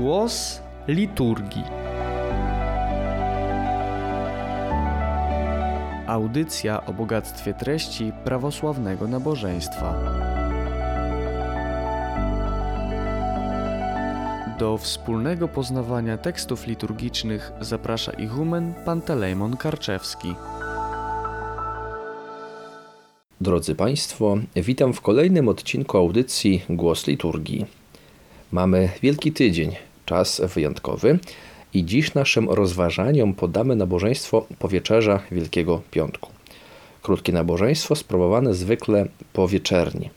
Głos liturgii. Audycja o bogactwie treści prawosławnego nabożeństwa. Do wspólnego poznawania tekstów liturgicznych zaprasza ichumen Pantelejmon Karczewski. Drodzy Państwo, witam w kolejnym odcinku audycji Głos Liturgii. Mamy Wielki Tydzień, czas wyjątkowy i dziś naszym rozważaniom podamy nabożeństwo powieczerza Wielkiego Piątku. Krótkie nabożeństwo sprawowane zwykle po wieczerni,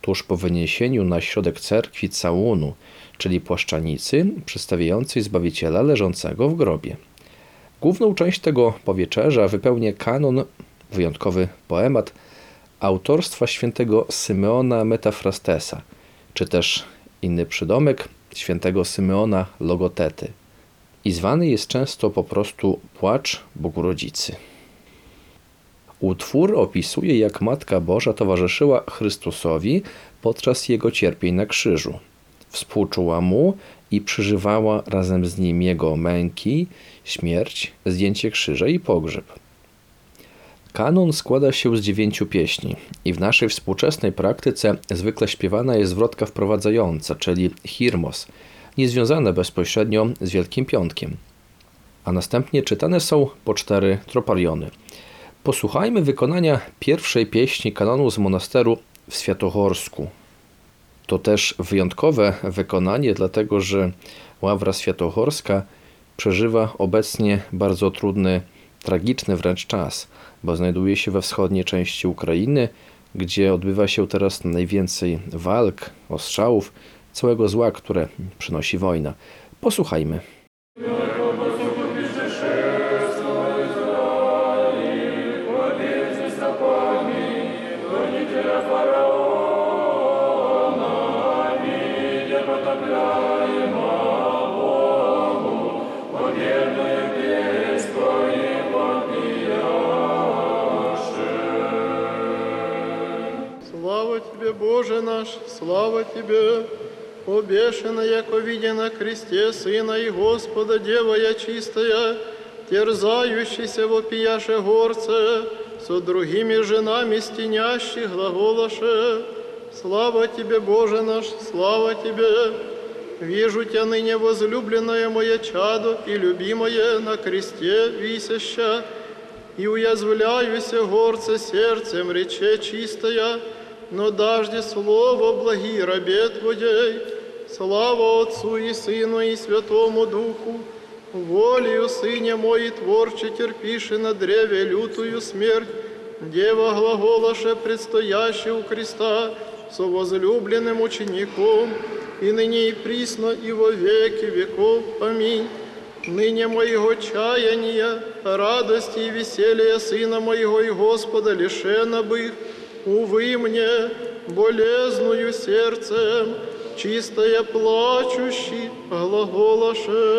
tuż po wyniesieniu na środek cerkwi całunu, czyli płaszczanicy przedstawiającej Zbawiciela leżącego w grobie. Główną część tego powieczerza wypełnia kanon, wyjątkowy poemat autorstwa świętego Symeona Metafrastesa, czy też inny przydomek świętego Symeona Logotety. I zwany jest często po prostu Płacz Bogu Rodzicy. Utwór opisuje, jak Matka Boża towarzyszyła Chrystusowi podczas Jego cierpień na krzyżu. Współczuła Mu i przeżywała razem z Nim Jego męki, śmierć, zdjęcie krzyża i pogrzeb. Kanon składa się z dziewięciu pieśni i w naszej współczesnej praktyce zwykle śpiewana jest zwrotka wprowadzająca, czyli hirmos, niezwiązane bezpośrednio z Wielkim Piątkiem. A następnie czytane są po cztery tropariony. Posłuchajmy wykonania pierwszej pieśni kanonu z monasteru w Świętochorsku. To też wyjątkowe wykonanie, dlatego że Ławra Świętochorska przeżywa obecnie bardzo trudny, tragiczny wręcz czas – bo znajduje się we wschodniej części Ukrainy, gdzie odbywa się teraz najwięcej walk, ostrzałów, całego zła, które przynosi wojna. Posłuchajmy. Слава Тебе, обешена, яко видя на кресте Сына и Господа, Дева я чистая, терзающийся вопияше горце, со другими женами стенящих глаголаше. Слава Тебе, Боже наш, слава Тебе! Вижу Тебя ныне, возлюбленное мое чадо и любимое на кресте висяща, и уязвляюся горце сердцем рече чистая, но дажди слово благи рабе Твоей, слава Отцу и Сыну и Святому Духу, волею Сыне мой творче терпиши на древе лютую смерть, Дева глаголаше предстояще у креста, со возлюбленным учеником, и ныне и присно, и во веки веков. Аминь. Ныне моего чаяния, радости и веселья Сына моего и Господа лишена бых, увы мне, болезную сердцем, чистое плачущий глаголаше.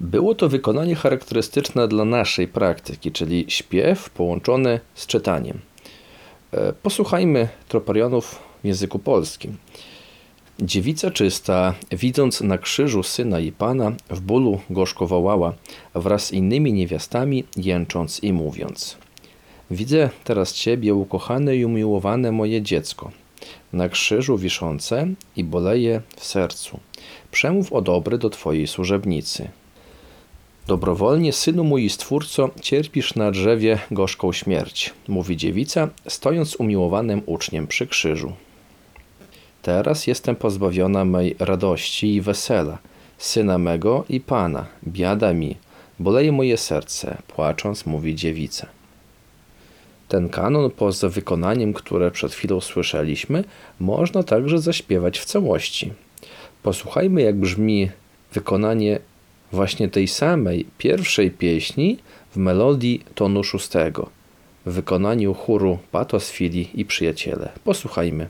Było to wykonanie charakterystyczne dla naszej praktyki, czyli śpiew połączony z czytaniem. E, posłuchajmy troparionów w języku polskim. Dziewica czysta, widząc na krzyżu syna i pana, w bólu gorzko wołała, wraz z innymi niewiastami, jęcząc i mówiąc – Widzę teraz Ciebie, ukochane i umiłowane moje dziecko, na krzyżu wiszące i boleje w sercu. Przemów o dobry do Twojej służebnicy. Dobrowolnie, synu mój stwórco, cierpisz na drzewie gorzką śmierć, mówi dziewica, stojąc umiłowanym uczniem przy krzyżu. Teraz jestem pozbawiona mej radości i wesela, syna mego i pana, biada mi, boleje moje serce, płacząc, mówi dziewica. Ten kanon, poza wykonaniem, które przed chwilą słyszeliśmy, można także zaśpiewać w całości. Posłuchajmy, jak brzmi wykonanie właśnie tej samej pierwszej pieśni w melodii tonu szóstego, w wykonaniu chóru Patos Fili i Przyjaciele. Posłuchajmy.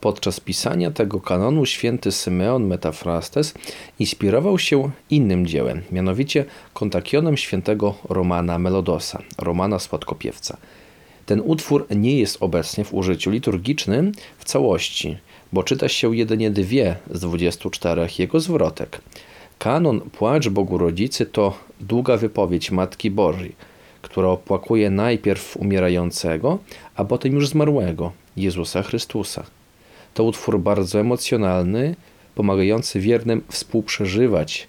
Podczas pisania tego kanonu święty Symeon Metafrastes inspirował się innym dziełem, mianowicie kontakionem świętego Romana Melodosa, Romana Słodkopiewca. Ten utwór nie jest obecnie w użyciu liturgicznym w całości, bo czyta się jedynie dwie z 24 jego zwrotek. Kanon Płacz Bogu Rodzicy to długa wypowiedź Matki Bożej, która opłakuje najpierw umierającego, a potem już zmarłego, Jezusa Chrystusa. To utwór bardzo emocjonalny, pomagający wiernym współprzeżywać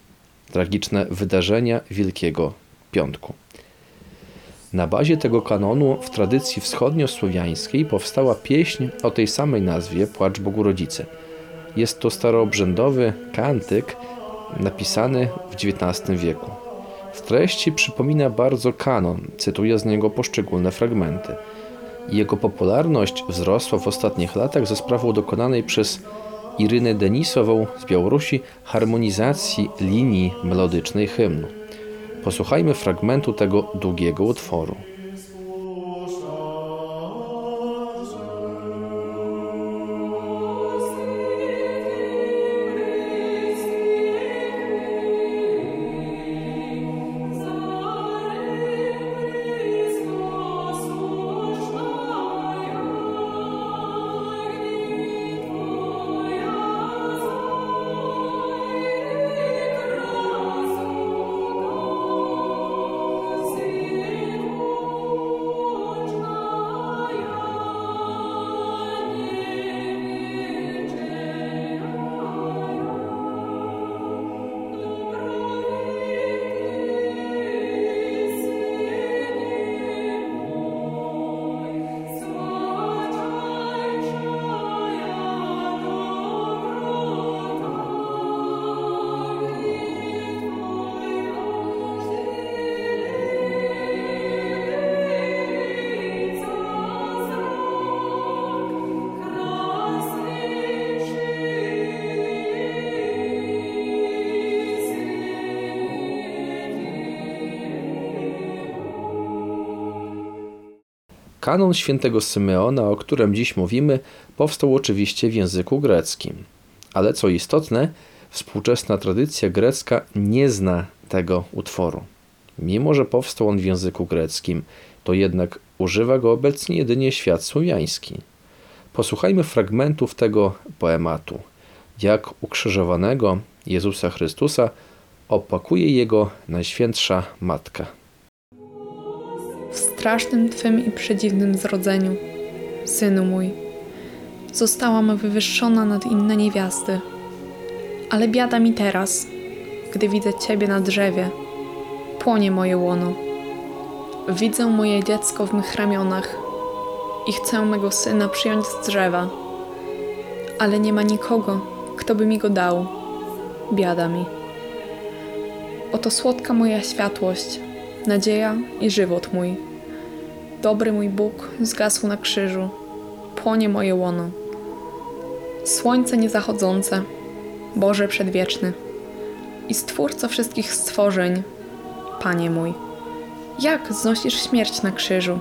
tragiczne wydarzenia Wielkiego Piątku. Na bazie tego kanonu w tradycji wschodniosłowiańskiej powstała pieśń o tej samej nazwie Płacz Bogu Rodzicy. Jest to staroobrzędowy kantyk napisany w XIX wieku. W treści przypomina bardzo kanon, cytuję z niego poszczególne fragmenty. Jego popularność wzrosła w ostatnich latach za sprawą dokonanej przez Irynę Denisową z Białorusi harmonizacji linii melodycznej hymnu. Posłuchajmy fragmentu tego długiego utworu. Kanon świętego Symeona, o którym dziś mówimy, powstał oczywiście w języku greckim. Ale co istotne, współczesna tradycja grecka nie zna tego utworu. Mimo, że powstał on w języku greckim, to jednak używa go obecnie jedynie świat słowiański. Posłuchajmy fragmentów tego poematu, jak ukrzyżowanego Jezusa Chrystusa opakuje jego Najświętsza Matka. Strasznym Twym i przedziwnym zrodzeniu. Synu mój, zostałam wywyższona nad inne niewiasty, ale biada mi teraz, gdy widzę Ciebie na drzewie. Płonie moje łono. Widzę moje dziecko w mych ramionach i chcę mego syna przyjąć z drzewa, ale nie ma nikogo, kto by mi go dał. Biada mi. Oto słodka moja światłość, nadzieja i żywot mój. Dobry mój Bóg zgasł na krzyżu, płonie moje łono. Słońce niezachodzące, Boże przedwieczny i Stwórco wszystkich stworzeń, Panie mój, jak znosisz śmierć na krzyżu?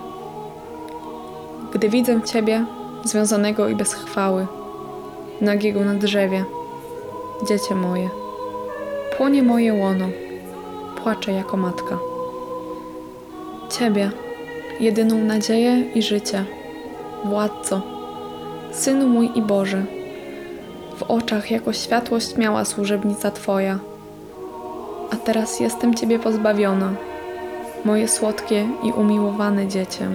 Gdy widzę Ciebie, związanego i bez chwały, nagiego na drzewie, dziecię moje, płonie moje łono, płaczę jako matka. Ciebie, jedyną nadzieję i życie, Władco, Synu mój i Boże, w oczach jako światłość miała służebnica Twoja, a teraz jestem Ciebie pozbawiona, moje słodkie i umiłowane dziecię.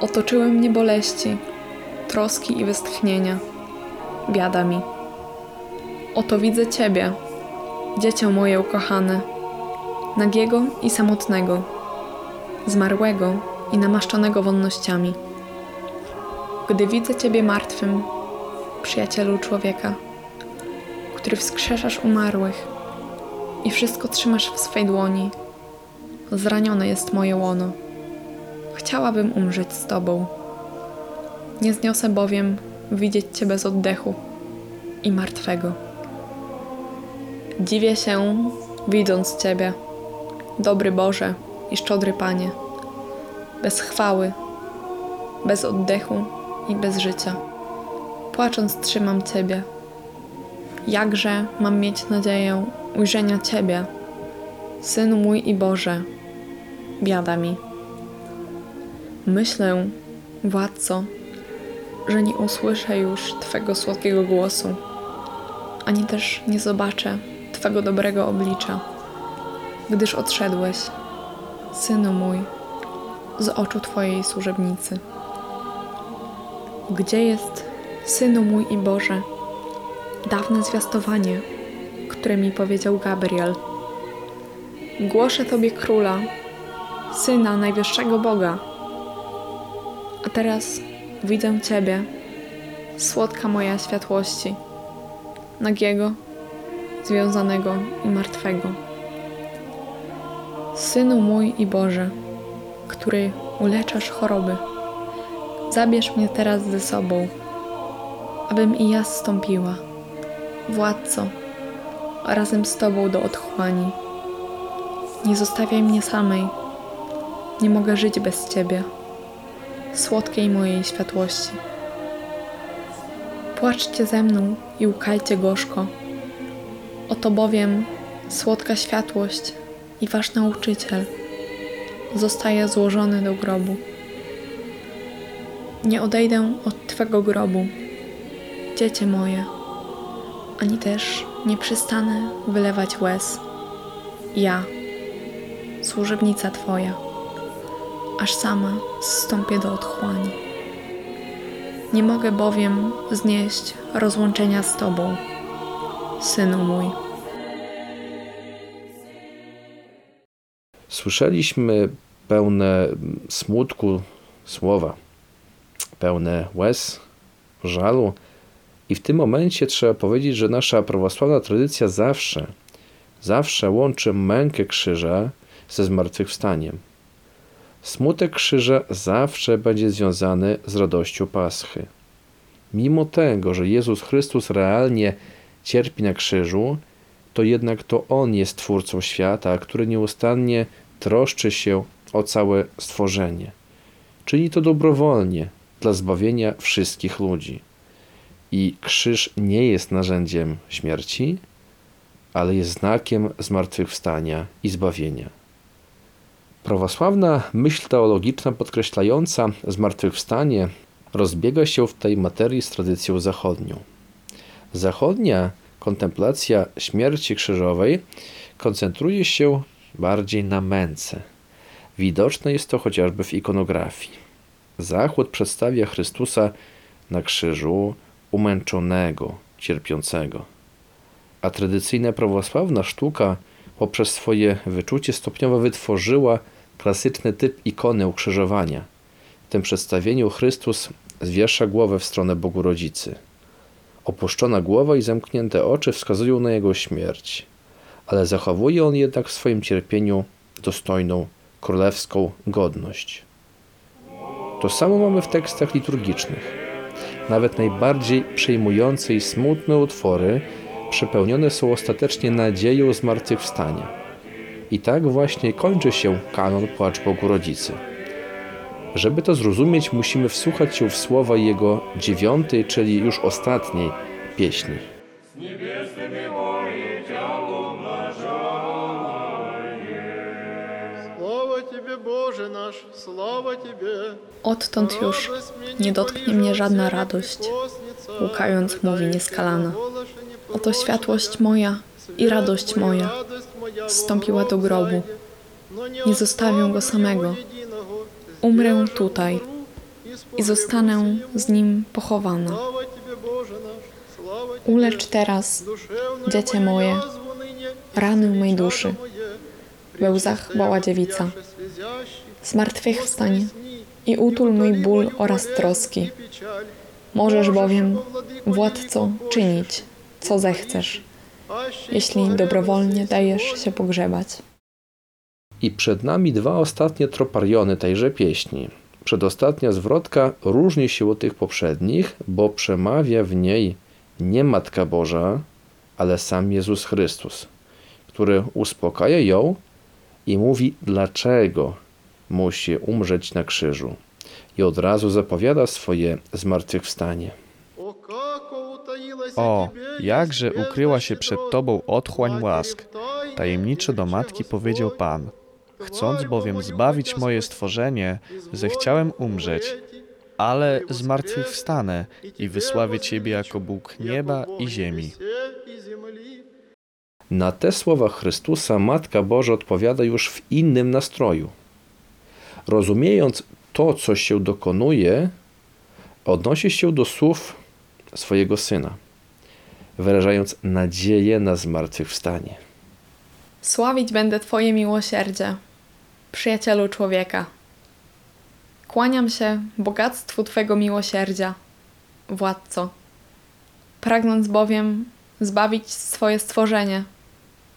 Otoczyły mnie boleści, troski i westchnienia, biada mi. Oto widzę Ciebie, dziecię moje ukochane, nagiego i samotnego, zmarłego i namaszczonego wonnościami. Gdy widzę Ciebie martwym, przyjacielu człowieka, który wskrzeszasz umarłych i wszystko trzymasz w swej dłoni, zranione jest moje łono. Chciałabym umrzeć z Tobą. Nie zniosę bowiem widzieć Cię bez oddechu i martwego. Dziwię się, widząc Ciebie, dobry Boże i szczodry Panie, bez chwały, bez oddechu i bez życia. Płacząc trzymam Ciebie. Jakże mam mieć nadzieję ujrzenia Ciebie, Synu mój i Boże, biada mi. Myślę, Władco, że nie usłyszę już Twego słodkiego głosu, ani też nie zobaczę Twego dobrego oblicza, gdyż odszedłeś, Synu mój, z oczu Twojej służebnicy. Gdzie jest, Synu mój i Boże, dawne zwiastowanie, które mi powiedział Gabriel? Głoszę Tobie Króla, Syna Najwyższego Boga. A teraz widzę Ciebie, słodka moja światłości, nagiego, związanego i martwego. Synu mój i Boże, który uleczasz choroby, zabierz mnie teraz ze sobą, abym i ja zstąpiła, Władco, razem z Tobą do otchłani. Nie zostawiaj mnie samej, nie mogę żyć bez Ciebie, słodkiej mojej światłości. Płaczcie ze mną i łkajcie gorzko, oto bowiem słodka światłość i Wasz nauczyciel zostaje złożony do grobu. Nie odejdę od Twego grobu, dziecię moje, ani też nie przestanę wylewać łez. Ja, służebnica Twoja, aż sama zstąpię do otchłani. Nie mogę bowiem znieść rozłączenia z Tobą, Synu mój. Słyszeliśmy pełne smutku słowa, pełne łez, żalu. I w tym momencie trzeba powiedzieć, że nasza prawosławna tradycja zawsze, zawsze łączy mękę krzyża ze zmartwychwstaniem. Smutek krzyża zawsze będzie związany z radością Paschy. Mimo tego, że Jezus Chrystus realnie cierpi na krzyżu, to jednak to On jest Twórcą świata, który nieustannie troszczy się o całe stworzenie. Czyni to dobrowolnie dla zbawienia wszystkich ludzi. I krzyż nie jest narzędziem śmierci, ale jest znakiem zmartwychwstania i zbawienia. Prawosławna myśl teologiczna podkreślająca zmartwychwstanie rozbiega się w tej materii z tradycją zachodnią. Zachodnia kontemplacja śmierci krzyżowej koncentruje się bardziej na męce. Widoczne jest to chociażby w ikonografii. Zachód przedstawia Chrystusa na krzyżu umęczonego, cierpiącego. A tradycyjna prawosławna sztuka poprzez swoje wyczucie stopniowo wytworzyła klasyczny typ ikony ukrzyżowania. W tym przedstawieniu Chrystus zwiesza głowę w stronę Bogu Rodzicy. Opuszczona głowa i zamknięte oczy wskazują na jego śmierć, ale zachowuje on jednak w swoim cierpieniu dostojną, królewską godność. To samo mamy w tekstach liturgicznych. Nawet najbardziej przejmujące i smutne utwory przepełnione są ostatecznie nadzieją zmartwychwstania. I tak właśnie kończy się kanon Płacz Bogu Rodzicy. Żeby to zrozumieć, musimy wsłuchać się w słowa jego dziewiątej, czyli już ostatniej pieśni. Odtąd już nie dotknie mnie żadna radość, łukając mówi nieskalana. Oto światłość moja i radość moja. wstąpiła do grobu. Nie zostawię go samego, Umrę tutaj i zostanę z nim pochowana. Ulecz teraz, dziecię moje, rany mej duszy. We łzach woła dziewica. Zmartwychwstań i utul mój ból oraz troski. Możesz bowiem, władco, czynić, co zechcesz, jeśli dobrowolnie dajesz się pogrzebać. I przed nami dwa ostatnie tropariony tejże pieśni. Przedostatnia zwrotka różni się od tych poprzednich, bo przemawia w niej nie Matka Boża, ale sam Jezus Chrystus, który uspokaja ją i mówi, dlaczego musi umrzeć na krzyżu. I od razu zapowiada swoje zmartwychwstanie. O, jakże ukryła się przed Tobą otchłań łask. Tajemniczo do matki powiedział Pan. Chcąc bowiem zbawić moje stworzenie, zechciałem umrzeć, ale zmartwychwstanę i wysławię Ciebie jako Bóg nieba i ziemi. Na te słowa Chrystusa Matka Boża odpowiada już w innym nastroju. Rozumiejąc to, co się dokonuje, odnosi się do słów swojego syna, wyrażając nadzieję na zmartwychwstanie. Sławić będę Twoje miłosierdzie, przyjacielu człowieka. Kłaniam się bogactwu Twego miłosierdzia, władco. Pragnąc bowiem zbawić swoje stworzenie,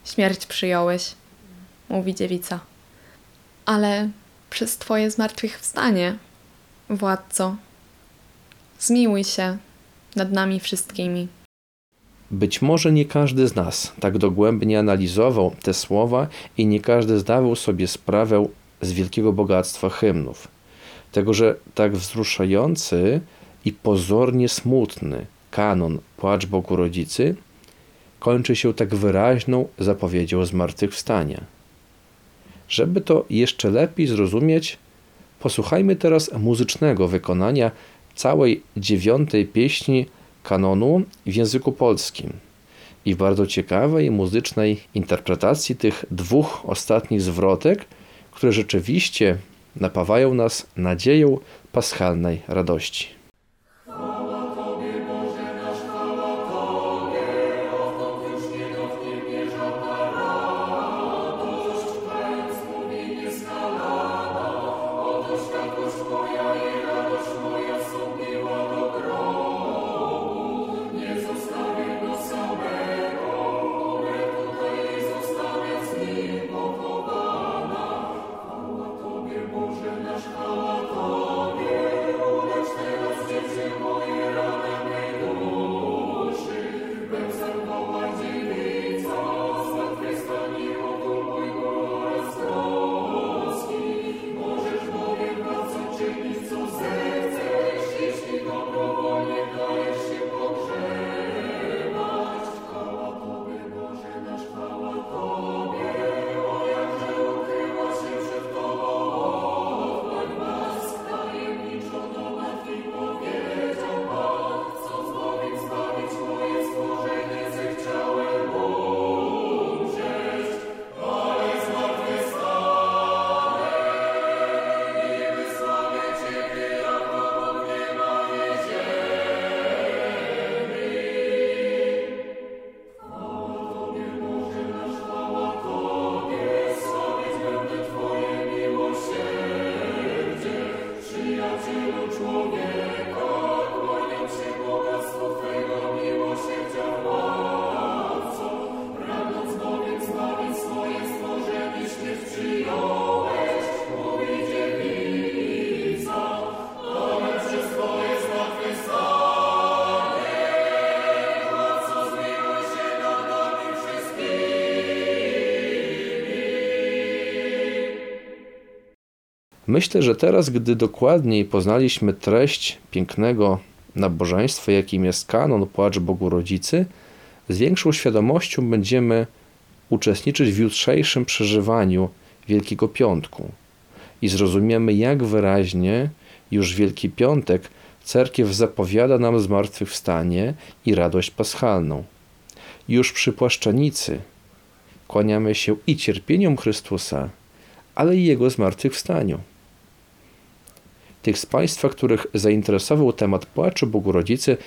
śmierć przyjąłeś, mówi dziewica. Ale przez Twoje zmartwychwstanie, władco, zmiłuj się nad nami wszystkimi. Być może nie każdy z nas tak dogłębnie analizował te słowa i nie każdy zdawał sobie sprawę z wielkiego bogactwa hymnów. Tego, że tak wzruszający i pozornie smutny kanon Płacz Bogu Rodzicy kończy się tak wyraźną zapowiedzią zmartwychwstania. Żeby to jeszcze lepiej zrozumieć, posłuchajmy teraz muzycznego wykonania całej dziewiątej pieśni kanonu w języku polskim i w bardzo ciekawej muzycznej interpretacji tych dwóch ostatnich zwrotek, które rzeczywiście napawają nas nadzieją paschalnej radości. Myślę, że teraz, gdy dokładniej poznaliśmy treść pięknego nabożeństwa, jakim jest kanon Płacz Bogu Rodzicy, z większą świadomością będziemy uczestniczyć w jutrzejszym przeżywaniu Wielkiego Piątku i zrozumiemy, jak wyraźnie już Wielki Piątek Cerkiew zapowiada nam zmartwychwstanie i radość paschalną. Już przy płaszczanicy kłaniamy się i cierpieniom Chrystusa, ale i Jego zmartwychwstaniu. Tych z Państwa, których zainteresował temat płaczu Bogu Rodzicy,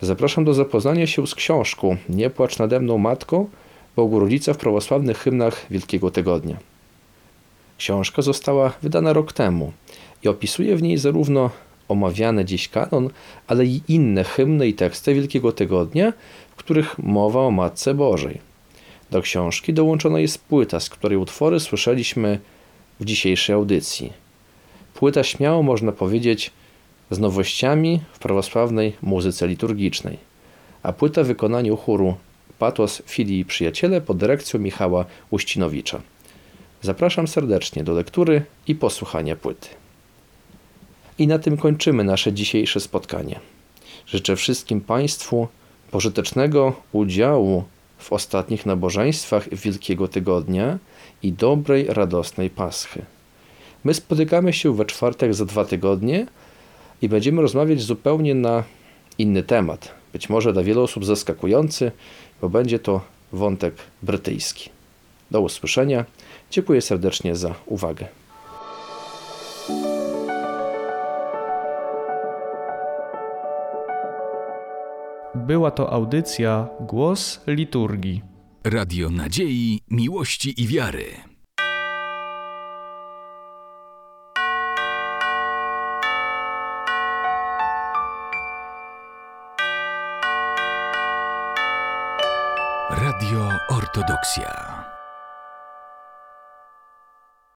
zapraszam do zapoznania się z książką Nie płacz nade mną, Matko, Bogu Rodzica w prawosławnych hymnach Wielkiego Tygodnia. Książka została wydana rok temu i opisuje w niej zarówno omawiany dziś kanon, ale i inne hymny i teksty Wielkiego Tygodnia, w których mowa o Matce Bożej. Do książki dołączona jest płyta, z której utwory słyszeliśmy w dzisiejszej audycji. Płyta śmiało można powiedzieć z nowościami w prawosławnej muzyce liturgicznej, a płyta w wykonaniu chóru Patos Filii i Przyjaciele pod dyrekcją Michała Uścinowicza. Zapraszam serdecznie do lektury i posłuchania płyty. I na tym kończymy nasze dzisiejsze spotkanie. Życzę wszystkim Państwu pożytecznego udziału w ostatnich nabożeństwach Wielkiego Tygodnia i dobrej, radosnej Paschy. My spotykamy się we czwartek za dwa tygodnie i będziemy rozmawiać zupełnie na inny temat. Być może dla wielu osób zaskakujący, bo będzie to wątek brytyjski. Do usłyszenia. Dziękuję serdecznie za uwagę. Była to audycja Głos Liturgii. Radio Nadziei, Miłości i Wiary. Ortodoksja.